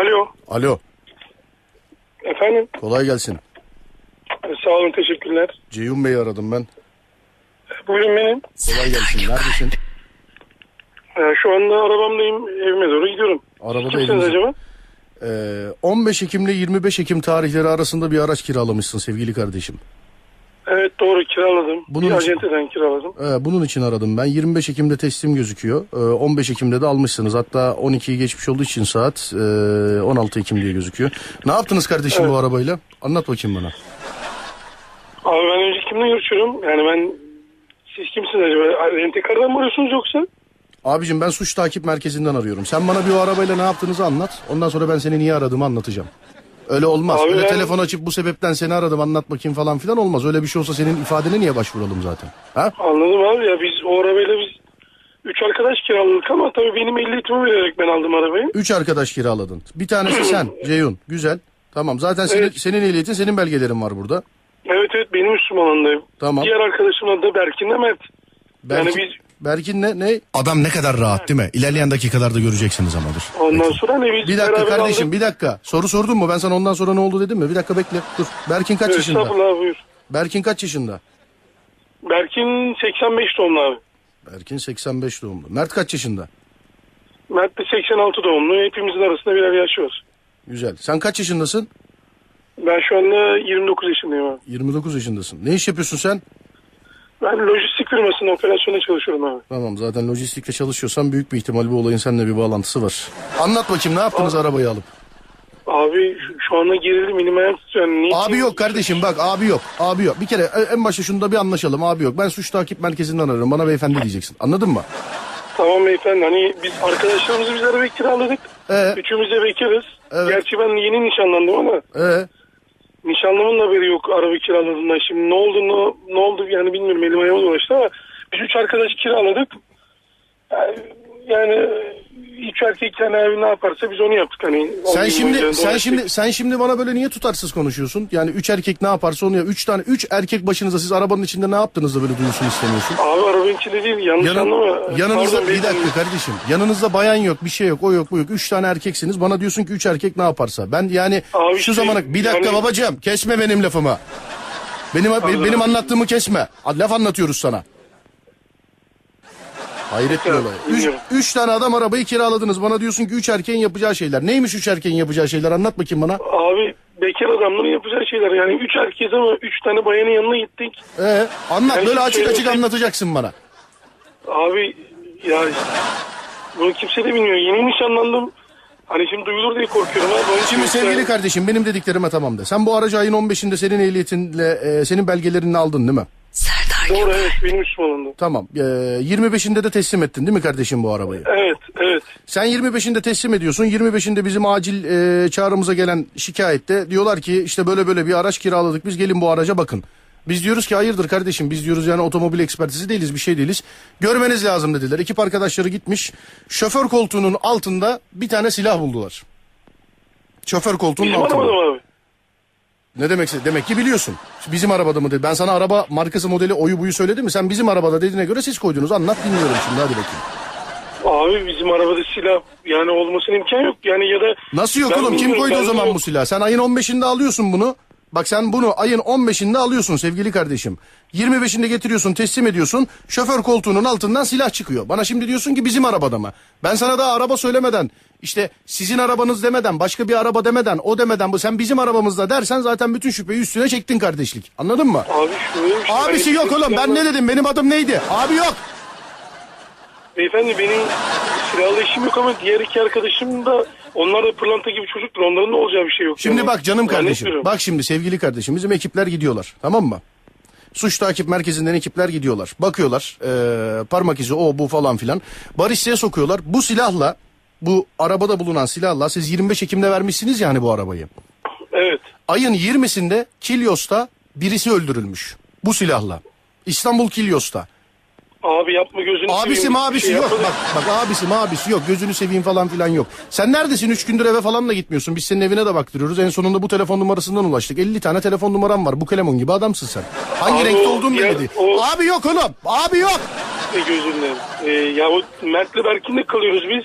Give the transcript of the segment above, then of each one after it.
Alo. Alo. Efendim. Kolay gelsin. E, Sağ olun teşekkürler. Ceyhun Bey'i aradım ben. Buyurun benim. Kolay gelsin. Neredesin? E, Şu anda arabamdayım. Evime doğru gidiyorum. Arabada Kimsiniz elinizde. acaba? Ee, 15 Ekim ile 25 Ekim tarihleri arasında bir araç kiralamışsın sevgili kardeşim. Evet doğru kiraladım. Bunun bir için- acenteden kiraladım. Ee, bunun için aradım ben. 25 Ekim'de teslim gözüküyor. Ee, 15 Ekim'de de almışsınız. Hatta 12'yi geçmiş olduğu için saat e, 16 Ekim diye gözüküyor. Ne yaptınız kardeşim bu arabayla? Anlat bakayım bana. Abi ben önce kimle görüşüyorum? Yani ben siz kimsiniz acaba? Rentekardan mı arıyorsunuz yoksa? Abicim ben suç takip merkezinden arıyorum. Sen bana bir o arabayla ne yaptığınızı anlat. Ondan sonra ben seni niye aradığımı anlatacağım. Öyle olmaz. Abi Öyle ben- telefon açıp bu sebepten seni aradım anlat bakayım falan filan olmaz. Öyle bir şey olsa senin ifadene niye başvuralım zaten? Ha? Anladım abi ya biz o arabayla biz üç arkadaş kiraladık ama tabii benim ehliyetimi vererek ben aldım arabayı. Üç arkadaş kiraladın. Bir tanesi sen Ceyhun. Güzel. Tamam zaten senin, Evet. senin ehliyetin senin belgelerin var burada. Evet evet benim üstüm alandayım. Tamam. Diğer arkadaşımın adı Berkin Mert. Yani Berkin, biz Berkin ne? ne? Adam ne kadar rahat değil mi? İlerleyen dakikalarda göreceksiniz ama dur. ondan sonra hani biz Bir dakika beraber kardeşim aldık. bir dakika. Soru sordun mu? Ben sana ondan sonra ne oldu dedim mi? Bir dakika bekle. Dur. Berkin kaç yaşında? Estağfurullah buyur. Berkin kaç yaşında? Berkin 85 doğumlu abi. Berkin 85 doğumlu. Mert kaç yaşında? Mert de 86 doğumlu. Hepimizin arasında birer yaş var. Güzel. Sen kaç yaşındasın? Ben şu anda 29 yaşındayım abi. 29 yaşındasın. Ne iş yapıyorsun sen? Ben lojistik firmasında operasyonda çalışıyorum abi. Tamam zaten lojistikte çalışıyorsan büyük bir ihtimal bu olayın seninle bir bağlantısı var. Anlat bakayım ne yaptınız arabayı alıp? Abi şu, şu anda gerildim elim ayağım niçin- Abi yok kardeşim bak abi yok. Abi yok. Bir kere e, en başta şunu da bir anlaşalım abi yok. Ben suç takip merkezinden ararım. Bana beyefendi diyeceksin. Anladın mı? Tamam beyefendi hani biz arkadaşlarımızı biz araba kiraladık. Ee? Üçümüz de bekarız. Evet. Gerçi ben yeni nişanlandım ama Ee, nişanlımın da haberi yok araba kiraladığından. Şimdi ne oldu ne, ne oldu yani bilmiyorum elim ayağıma dolaştı ama biz üç arkadaş kiraladık. Yani, yani üç erkek abi ne yaparsa biz onu yaptık hani. sen şimdi sen şimdi sen şimdi bana böyle niye tutarsız konuşuyorsun? Yani üç erkek ne yaparsa onu ya. Üç tane üç erkek başınıza siz arabanın içinde ne yaptınız da böyle duyulsun istemiyorsun? Abi arabanın içinde değil yanlış Yanın, anlama. yanınızda Pardon bir dakika kardeşim. Yanınızda bayan yok, bir şey yok, o yok, bu yok. Üç tane erkeksiniz. Bana diyorsun ki üç erkek ne yaparsa. Ben yani Abi şu şey, zamana bir dakika yani- babacığım kesme benim lafımı. Benim benim, benim anlattığımı kesme. Laf anlatıyoruz sana. Hayret bir olay. Üç, üç tane adam arabayı kiraladınız. Bana diyorsun ki üç erkeğin yapacağı şeyler. Neymiş üç erkeğin yapacağı şeyler? Anlat bakayım bana. Abi bekar adamların yapacağı şeyler yani üç erkeğiz ama üç tane bayanın yanına gittik. Ee, anlat Yani böyle hiç açık şey- açık anlatacaksın bana. Abi ya bunu kimse de bilmiyor. Yeni nişanlandım. Hani şimdi duyulur diye korkuyorum abi. Onun Şimdi için sevgili yani- kardeşim benim dediklerime tamam de. Sen bu aracı ayın 15'inde senin ehliyetinle e, senin belgelerini aldın değil mi? Doğru evet benim üstüm alındı. Tamam. E, 25'inde de teslim ettin değil mi kardeşim bu arabayı? Evet evet. Sen 25'inde teslim ediyorsun. 25'inde bizim acil e, çağrımıza gelen şikayette diyorlar ki işte böyle böyle bir araç kiraladık. Biz gelin bu araca bakın. Biz diyoruz ki hayırdır kardeşim biz diyoruz yani otomobil ekspertizi değiliz bir şey değiliz. Görmeniz lazım dediler. Ekip arkadaşları gitmiş. Şoför koltuğunun altında bir tane silah buldular. Şoför koltuğunun Bizim altında. arabada mı abi? Ne demekse demek ki biliyorsun. Bizim arabada mı dedi. Ben sana araba markası modeli oyu buyu söyledim mi? Sen bizim arabada dediğine göre siz koydunuz. Anlat dinliyorum şimdi hadi bakayım. Abi bizim arabada silah yani olmasının imkan yok. Yani ya da... Nasıl yok Ben oğlum? Kim bilmiyorum, koydu o ben zaman yok. bu silahı? Sen ayın 15'inde alıyorsun bunu. Bak sen bunu ayın 15'inde alıyorsun sevgili kardeşim. 25'inde getiriyorsun teslim ediyorsun. Şoför koltuğunun altından silah çıkıyor. Bana şimdi diyorsun ki bizim arabada mı? Ben sana daha araba söylemeden işte sizin arabanız demeden başka bir araba demeden o demeden bu sen bizim arabamızda dersen zaten bütün şüpheyi üstüne çektin kardeşlik. Anladın mı? Abi şöyle bir şey. Abisi yok oğlum ben ne dedim benim adım neydi? Abi yok. Beyefendi benim silahla işim yok ama diğer iki arkadaşım da onlar da pırlanta gibi çocuktur. Onların da olacağı bir şey yok. Şimdi yani. bak canım Yani kardeşim. bilmiyorum. Bak şimdi sevgili kardeşim bizim ekipler gidiyorlar. Tamam mı? Suç takip merkezinden ekipler gidiyorlar. Bakıyorlar. eee, parmak izi o bu falan filan. Barışçıya sokuyorlar. Bu silahla bu arabada bulunan silahla siz 25 Ekim'de vermişsiniz yani bu arabayı. Evet. Ayın 20'sinde Kilyos'ta birisi öldürülmüş. Bu silahla. İstanbul Kilyos'ta. Abi yapma gözünü Abisi seveyim. mabisi Şey yok. da- Bak bak abisi mabisi yok. Gözünü seveyim falan filan yok. Sen neredesin? Üç gündür eve falan da gitmiyorsun. Biz senin evine de baktırıyoruz. En sonunda bu telefon numarasından ulaştık. 50 tane telefon numaram var. Bu kelemon gibi adamsın sen. Hangi Abi renkte o olduğun belli değil. o- Abi yok oğlum. Abi yok. E, gözünden. E, ya o Mert'le Berkin'le kalıyoruz biz.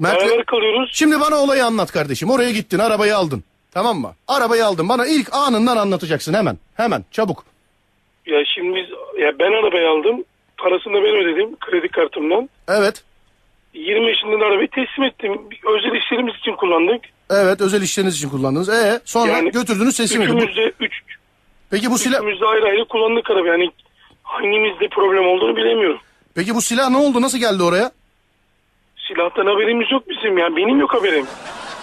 Mert'le- Beraber kalıyoruz. Şimdi bana olayı anlat kardeşim. Oraya gittin arabayı aldın. Tamam mı? Arabayı aldın. Bana ilk anından anlatacaksın hemen. Hemen çabuk. Ya şimdi biz ya ben arabayı aldım. Parasını da ben ödedim kredi kartımdan. Evet. 20 yaşında da arabayı teslim ettim. Özel işlerimiz için kullandık. Evet özel işleriniz için kullandınız. E sonra Yani götürdünüz teslim edin. Üçümüz de, üç, Peki bu silah üçümüz de ayrı ayrı kullandık arabayı. Yani hangimizde problem olduğunu bilemiyorum. Peki bu silah ne oldu? Nasıl geldi oraya? Silahtan haberimiz yok bizim. Yani benim yok haberim.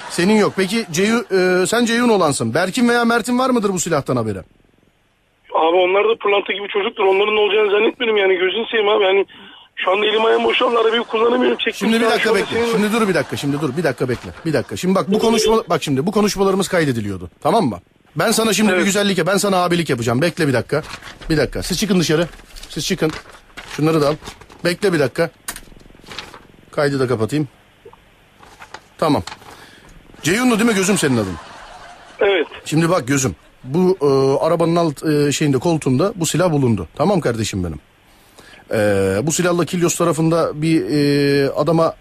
Senin yok. Peki Ceyhun, e, sen Ceyhun olansın. Berkin veya Mert'in var mıdır bu silahtan haberi? Abi onlar da pırlanta gibi çocuktur. Onların ne olacağını zannetmiyorum yani. Gözünü seveyim abi. Yani şu anda elim ayağım boşaldı. Arabayı kullanamıyorum. Çektim Şimdi bir dakika bekle. senin- Şimdi dur bir dakika. Şimdi dur bir dakika bekle. Bir dakika. Şimdi bak bu konuşma bak şimdi bu konuşmalarımız kaydediliyordu. Tamam mı? Ben sana şimdi bir Evet. güzellik yap. Ben sana abilik yapacağım. Bekle bir dakika. Bir dakika. Siz çıkın dışarı. Siz çıkın. Şunları da al. Bekle bir dakika. Kaydı da kapatayım. Tamam. Ceyhunlu değil mi gözüm senin adın? Evet. Şimdi bak gözüm. Bu e, arabanın alt e, şeyinde koltuğunda bu silah bulundu. Tamam kardeşim benim. E, bu silahla Kilyos tarafında bir e, adama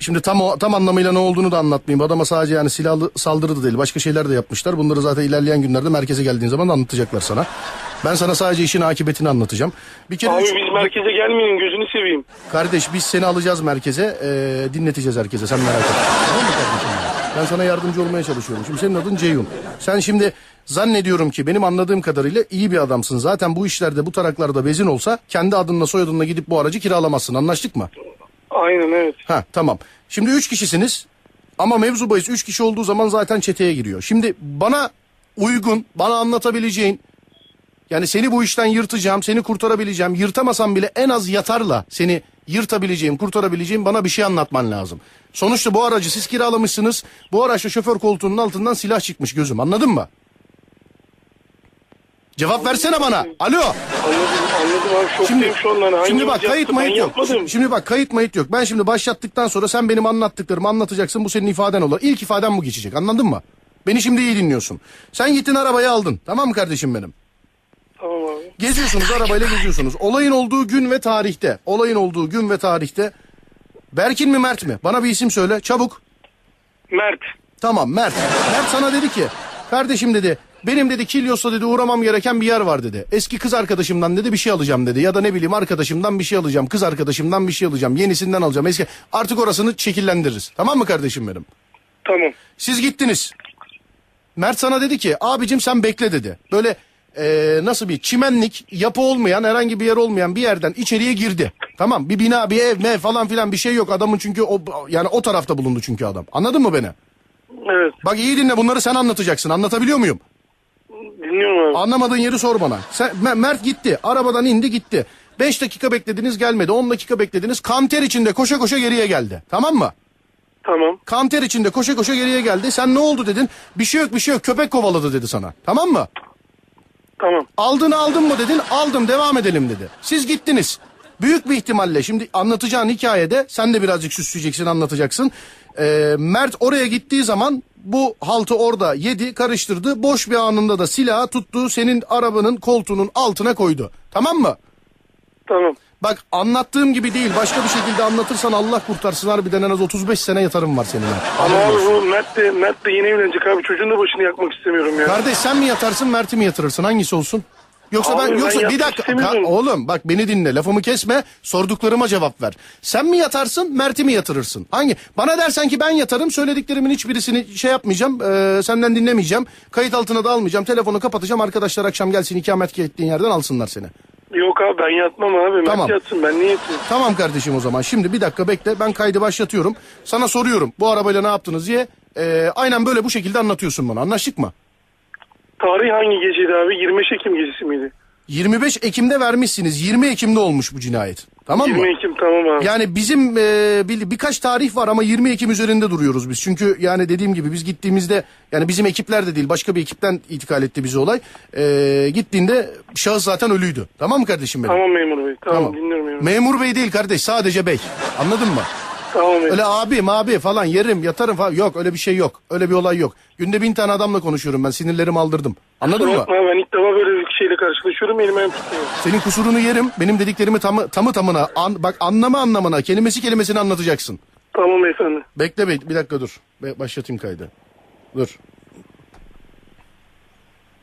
şimdi tam o, tam anlamıyla ne olduğunu da anlatmayayım. Adama sadece yani silahlı saldırı da değil başka şeyler de yapmışlar. Bunları zaten ilerleyen günlerde merkeze geldiğin zaman anlatacaklar sana. Ben sana sadece işin akıbetini anlatacağım. Bir kere Abi üç- biz merkeze gelmeyin. Gözünü seveyim. Kardeş biz seni alacağız merkeze e, dinleteceğiz herkese sen merak etme. Tamam mı kardeşim? Ben sana yardımcı olmaya çalışıyorum. Şimdi senin adın Ceyhun. Sen şimdi zannediyorum ki benim anladığım kadarıyla iyi bir adamsın. Zaten bu işlerde bu taraklarda bezin olsa kendi adınla soyadınla gidip bu aracı kiralamazsın. Anlaştık mı? Aynen evet. Ha tamam. Şimdi üç kişisiniz ama mevzu bahis üç kişi olduğu zaman zaten çeteye giriyor. Şimdi bana uygun, bana anlatabileceğin yani seni bu işten yırtacağım, seni kurtarabileceğim. Yırtamasam bile en az yatarla seni yırtabileceğim, kurtarabileceğim bana bir şey anlatman lazım. Sonuçta bu aracı siz kiralamışsınız. Bu araçta şoför koltuğunun altından silah çıkmış gözüm. Anladın mı? Cevap versene bana. Alo. Anladım anladım abi. Şoktayım Şimdi, şu an. Hani şimdi bak kayıt? Ben mayıt yok. yapmadım. Şimdi, şimdi bak kayıt mayıt yok. Ben şimdi başlattıktan sonra sen benim anlattıklarımı anlatacaksın. Bu senin ifaden olur. İlk ifaden bu geçecek. Anladın mı? Beni şimdi iyi dinliyorsun. Sen gittin arabayı aldın. Tamam mı kardeşim benim? Tamam abi. Geziyorsunuz arabayla geziyorsunuz. Olayın olduğu gün ve tarihte. Olayın olduğu gün ve tarihte. Berkin mi Mert mi? Bana bir isim söyle çabuk. Mert. Tamam Mert. Mert sana dedi ki kardeşim dedi benim dedi Kilyos'ta dedi uğramam gereken bir yer var dedi. Eski kız arkadaşımdan dedi bir şey alacağım dedi. Ya da ne bileyim arkadaşımdan bir şey alacağım. Kız arkadaşımdan bir şey alacağım. Yenisinden alacağım. Eski artık orasını şekillendiririz. Tamam mı kardeşim benim? Tamam. Siz gittiniz. Mert sana dedi ki abicim sen bekle dedi. Böyle eee, nasıl bir çimenlik yapı olmayan herhangi bir yer olmayan bir yerden içeriye girdi. Tamam bir bina bir ev mev falan filan bir şey yok adamın çünkü o yani o tarafta bulundu çünkü adam. Anladın mı beni? Evet. Bak iyi dinle bunları sen anlatacaksın anlatabiliyor muyum? Dinliyorum abi. Anlamadığın yeri sor bana. Sen, Me- Mert gitti arabadan indi gitti. 5 dakika beklediniz gelmedi 10 dakika beklediniz kanter içinde koşa koşa geriye geldi. Tamam mı? Tamam. Kanter içinde koşa koşa geriye geldi. Sen ne oldu dedin? Bir şey yok bir şey yok köpek kovaladı dedi sana. Tamam mı? Tamam. Aldın aldın mı dedin aldım devam edelim dedi. Siz gittiniz. Büyük bir ihtimalle şimdi anlatacağın hikayede sen de birazcık süsleyeceksin anlatacaksın. Ee, Mert oraya gittiği zaman bu haltı orada yedi karıştırdı. Boş bir anında da silahı tuttu senin arabanın koltuğunun altına koydu. Tamam mı? Tamam. Bak anlattığım gibi değil başka bir şekilde anlatırsan Allah kurtarsın harbiden en az 35 sene yatarım var seninle. Ama abi bu Mert de, Mert de yeni evlenecek abi. Çocuğun da başını yakmak istemiyorum ya. Kardeş sen mi yatarsın Mert'i mi yatırırsın hangisi olsun? Yoksa Abi ben ben yoksa bir dakika. Ka- oğlum bak beni dinle lafımı kesme sorduklarıma cevap ver. Sen mi yatarsın Mert'i mi yatırırsın? Hangi? Bana dersen ki ben yatarım söylediklerimin hiçbirisini şey yapmayacağım eee, senden dinlemeyeceğim. Kayıt altına da almayacağım telefonu kapatacağım arkadaşlar akşam gelsin ikamet ettiğin yerden alsınlar seni. Yok abi ben yatmam abi. Mert Tamam. yatsın ben niye yatayım? Tamam kardeşim o zaman şimdi bir dakika bekle ben kaydı başlatıyorum. Sana soruyorum bu arabayla ne yaptınız diye. Eee, aynen böyle bu şekilde anlatıyorsun bana anlaştık mı? Tarih hangi geceydi abi? 25 Ekim gecesi miydi? 25 Ekim'de vermişsiniz 20 Ekim'de olmuş bu cinayet. Tamam mı? 20 Ekim tamam abi. Yani bizim e, bir, birkaç tarih var ama 20 Ekim üzerinde duruyoruz biz. Çünkü yani dediğim gibi biz gittiğimizde yani bizim ekipler de değil başka bir ekipten itikal etti bizi olay. E, gittiğinde şahıs zaten ölüydü. Tamam mı kardeşim benim? Tamam memur bey. Tamam, dinliyorum memur. Memur bey değil kardeş sadece bey. Anladın mı? Tamam. Öyle abim abi falan yerim yatarım falan yok öyle bir şey yok. Öyle bir olay yok. Günde bin tane adamla konuşuyorum ben sinirlerimi aldırdım. Anladın mı? Bakma ben ilk defa böyle bir şeyle karşılaşıyorum. Elim ayağım. Senin kusurunu yerim. Benim dediklerimi tamı, tamı tamına an, bak anlamı anlamına kelimesi kelimesini anlatacaksın. Tamam efendim. Bekle bey bir dakika dur. Be- başlatayım kaydı. Dur.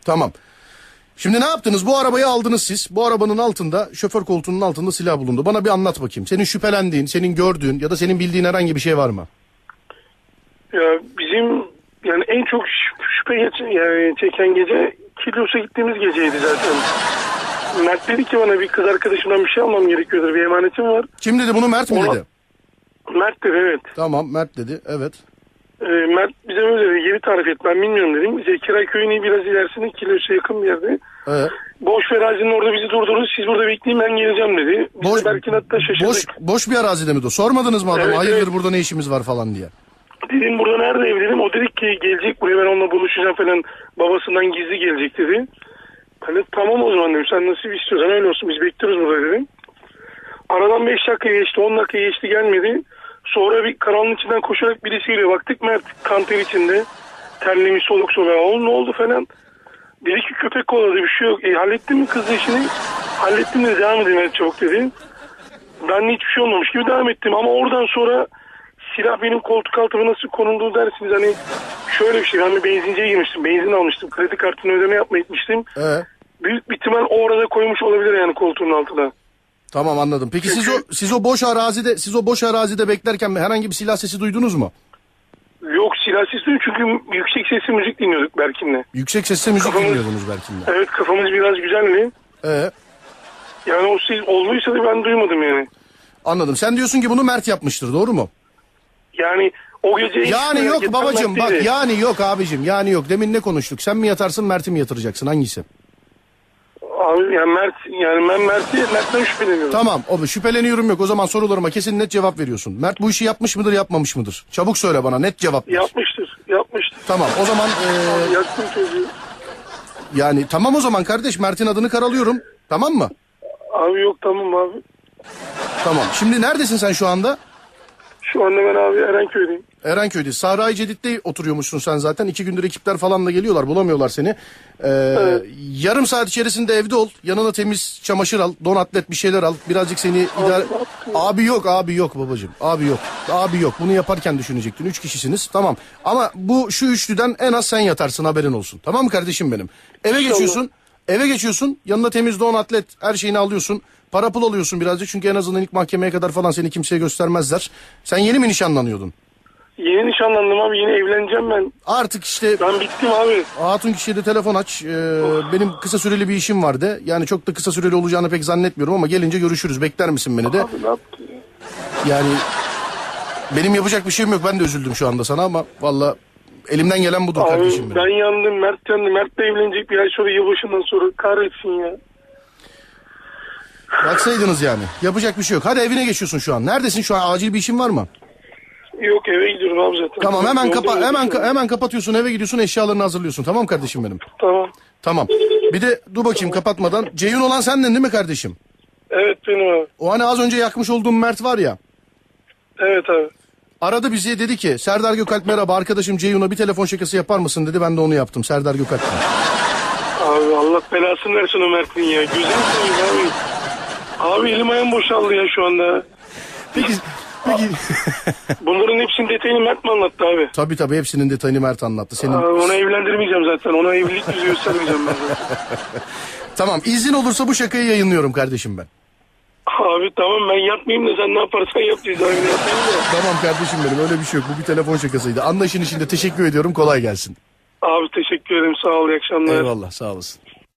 Tamam. Şimdi ne yaptınız? Bu arabayı aldınız siz. Bu arabanın altında, şoför koltuğunun altında silah bulundu. Bana bir anlat bakayım. Senin şüphelendiğin, senin gördüğün ya da senin bildiğin herhangi bir şey var mı? Ya bizim yani en çok şüp- şüphe geç, yani çeken gece Kilyos'a gittiğimiz geceydi zaten. Mert dedi ki bana bir kız arkadaşımdan bir şey almam gerekiyordur. Bir emanetim var. Kim dedi bunu Mert mi Ona- dedi? Mert dedi evet. Tamam Mert dedi. Evet. Ee, Mert bize böyle dedi. Yeri tarif et ben bilmiyorum dedim. Zekiray köyünün biraz ilerisinde Kilyos'a yakın bir yerde. Ee, Boş verazinin orada bizi durdurun. Siz burada bekleyin ben geleceğim dedi. Biz boş, de Berkin hatta şaşırdık. boş, boş bir arazide mi? Sormadınız mı adama? Evet, Hayırdır evet. burada ne işimiz var falan diye. Dedim burada nerede ev dedim. O dedik ki gelecek buraya ben onunla buluşacağım falan. Babasından gizli gelecek dedi. De tamam o zaman dedim. Sen nasıl istiyorsan öyle olsun biz bekliyoruz burada dedim. Aradan 5 dakika geçti 10 dakika geçti gelmedi. Sonra bir karanlığın içinden koşarak birisi geliyor. Baktık Mert kanter içinde. Terlemiş soluk soluk. Oğlum ne oldu falan. Dedi ki köpek kovaladı bir şey yok. E, hallettin mi kız işini? Hallettim dedi devam edin Mert çabuk dedi. Ben de hiçbir şey olmamış gibi devam ettim ama oradan sonra silah benim koltuk altıma nasıl konulduğu dersiniz hani şöyle bir şey ben bir benzinciye girmiştim benzin almıştım kredi kartını ödeme yapmaya gitmiştim Ee, büyük bir ihtimal o arada koymuş olabilir yani koltuğun altına. Tamam anladım. Peki siz o siz o boş arazide siz o boş arazide beklerken herhangi bir silah sesi duydunuz mu? Yok silah sesi duyuyorum çünkü yüksek sesli müzik dinliyorduk Berkin'le. Yüksek sesle müzik Kafamız- dinliyordunuz belki de. Evet kafamız biraz güzeldi. Ee, Yani o ses olduysa da ben duymadım yani. anladım. Sen diyorsun ki bunu Mert yapmıştır doğru mu? Yani o gece... Yani yok babacım bak yani yok abicim yani yok. Demin ne konuştuk? Sen mi yatarsın Mert'i mi yatıracaksın hangisi? Abi yani Mert yani ben Mert'i Mert'ten şüpheleniyorum. Tamam o şüpheleniyorum yok. O zaman sorularıma kesin net cevap veriyorsun. Mert bu işi yapmış mıdır yapmamış mıdır? Çabuk söyle bana net cevap ver. Yapmıştır. Yapmıştır. Tamam o zaman eee, Yaktım çocuğu. yani tamam o zaman kardeş Mert'in adını karalıyorum. Tamam mı? Abi yok tamam abi. Tamam. Şimdi neredesin sen şu anda? Şu anda ben abi Erenköy'deyim. Erenköy'de. Sahra-i Cedid'de oturuyormuşsun sen zaten. İki gündür ekipler falan da geliyorlar. Bulamıyorlar seni. Ee, Yarım saat içerisinde evde ol. Yanına temiz çamaşır al. Don atlet bir şeyler al. Birazcık seni idare... ne yaptın? Abi yok abi yok babacığım. Abi yok. Abi yok. Bunu yaparken düşünecektin. Üç kişisiniz. Tamam. Ama bu şu üçlüden en az sen yatarsın haberin olsun. Tamam mı kardeşim benim? Eve İnşallah. geçiyorsun. Eve geçiyorsun. Yanına temiz don atlet her şeyini alıyorsun. Para pul alıyorsun birazcık. Çünkü en azından ilk mahkemeye kadar falan seni kimseye göstermezler. Sen yeni mi nişanlanıyordun? Yeni nişanlandım abi yeni evleneceğim ben. Artık işte Ben bittim abi. hatun kişiye de telefon aç. Ee, benim kısa süreli bir işim vardı. Yani çok da kısa süreli olacağını pek zannetmiyorum ama gelince görüşürüz. Bekler misin beni de? Abi ne yaptın? ya? Yani benim yapacak bir şeyim yok. Ben de üzüldüm şu anda sana ama valla elimden gelen budur kardeşim Abi benim. ben yandım Mert yandı. Mert de evlenecek bir ay sonra yılbaşından sonra kahretsin ya. Baksaydınız yani. Yapacak bir şey yok. Hadi evine geçiyorsun şu an. Neredesin şu an? Acil bir işin var mı? Yok eve gidiyorum abi zaten. Tamam hemen kapa hemen yürüyorum. hemen kapatıyorsun. Eve gidiyorsun. Eşyalarını hazırlıyorsun. Tamam kardeşim benim. Tamam. Tamam. Bir de dur bakayım kapatmadan. Ceyhun olan sendin değil mi kardeşim? Evet benim abi. O hani az önce yakmış olduğum Mert var ya. Evet abi. Aradı bizi dedi ki Serdar Gökalp merhaba arkadaşım Ceyhun'a bir telefon şakası yapar mısın dedi. Ben de onu yaptım Serdar Gökalp. Abi Allah belasını versin o Mert'in ya. Gözünü seveyim abi. Abi elim ayağım boşaldı ya şu anda. Peki peki Bunların hepsinin detayını Mert mi anlattı abi? tabii tabii hepsinin detayını Mert anlattı. Senin Abi onu evlendirmeyeceğim zaten. Ona evlilik yüzü göstermeyeceğim ben zaten. tamam izin olursa bu şakayı yayınlıyorum kardeşim ben. Abi tamam ben yapmayayım da sen ne yaparsan yap da. Tamam kardeşim benim öyle bir şey yok. Bu bir telefon şakasıydı. Anlayışın için de teşekkür ediyorum. Kolay gelsin. Abi teşekkür ederim sağ ol iyi akşamlar. Eyvallah sağ olasın.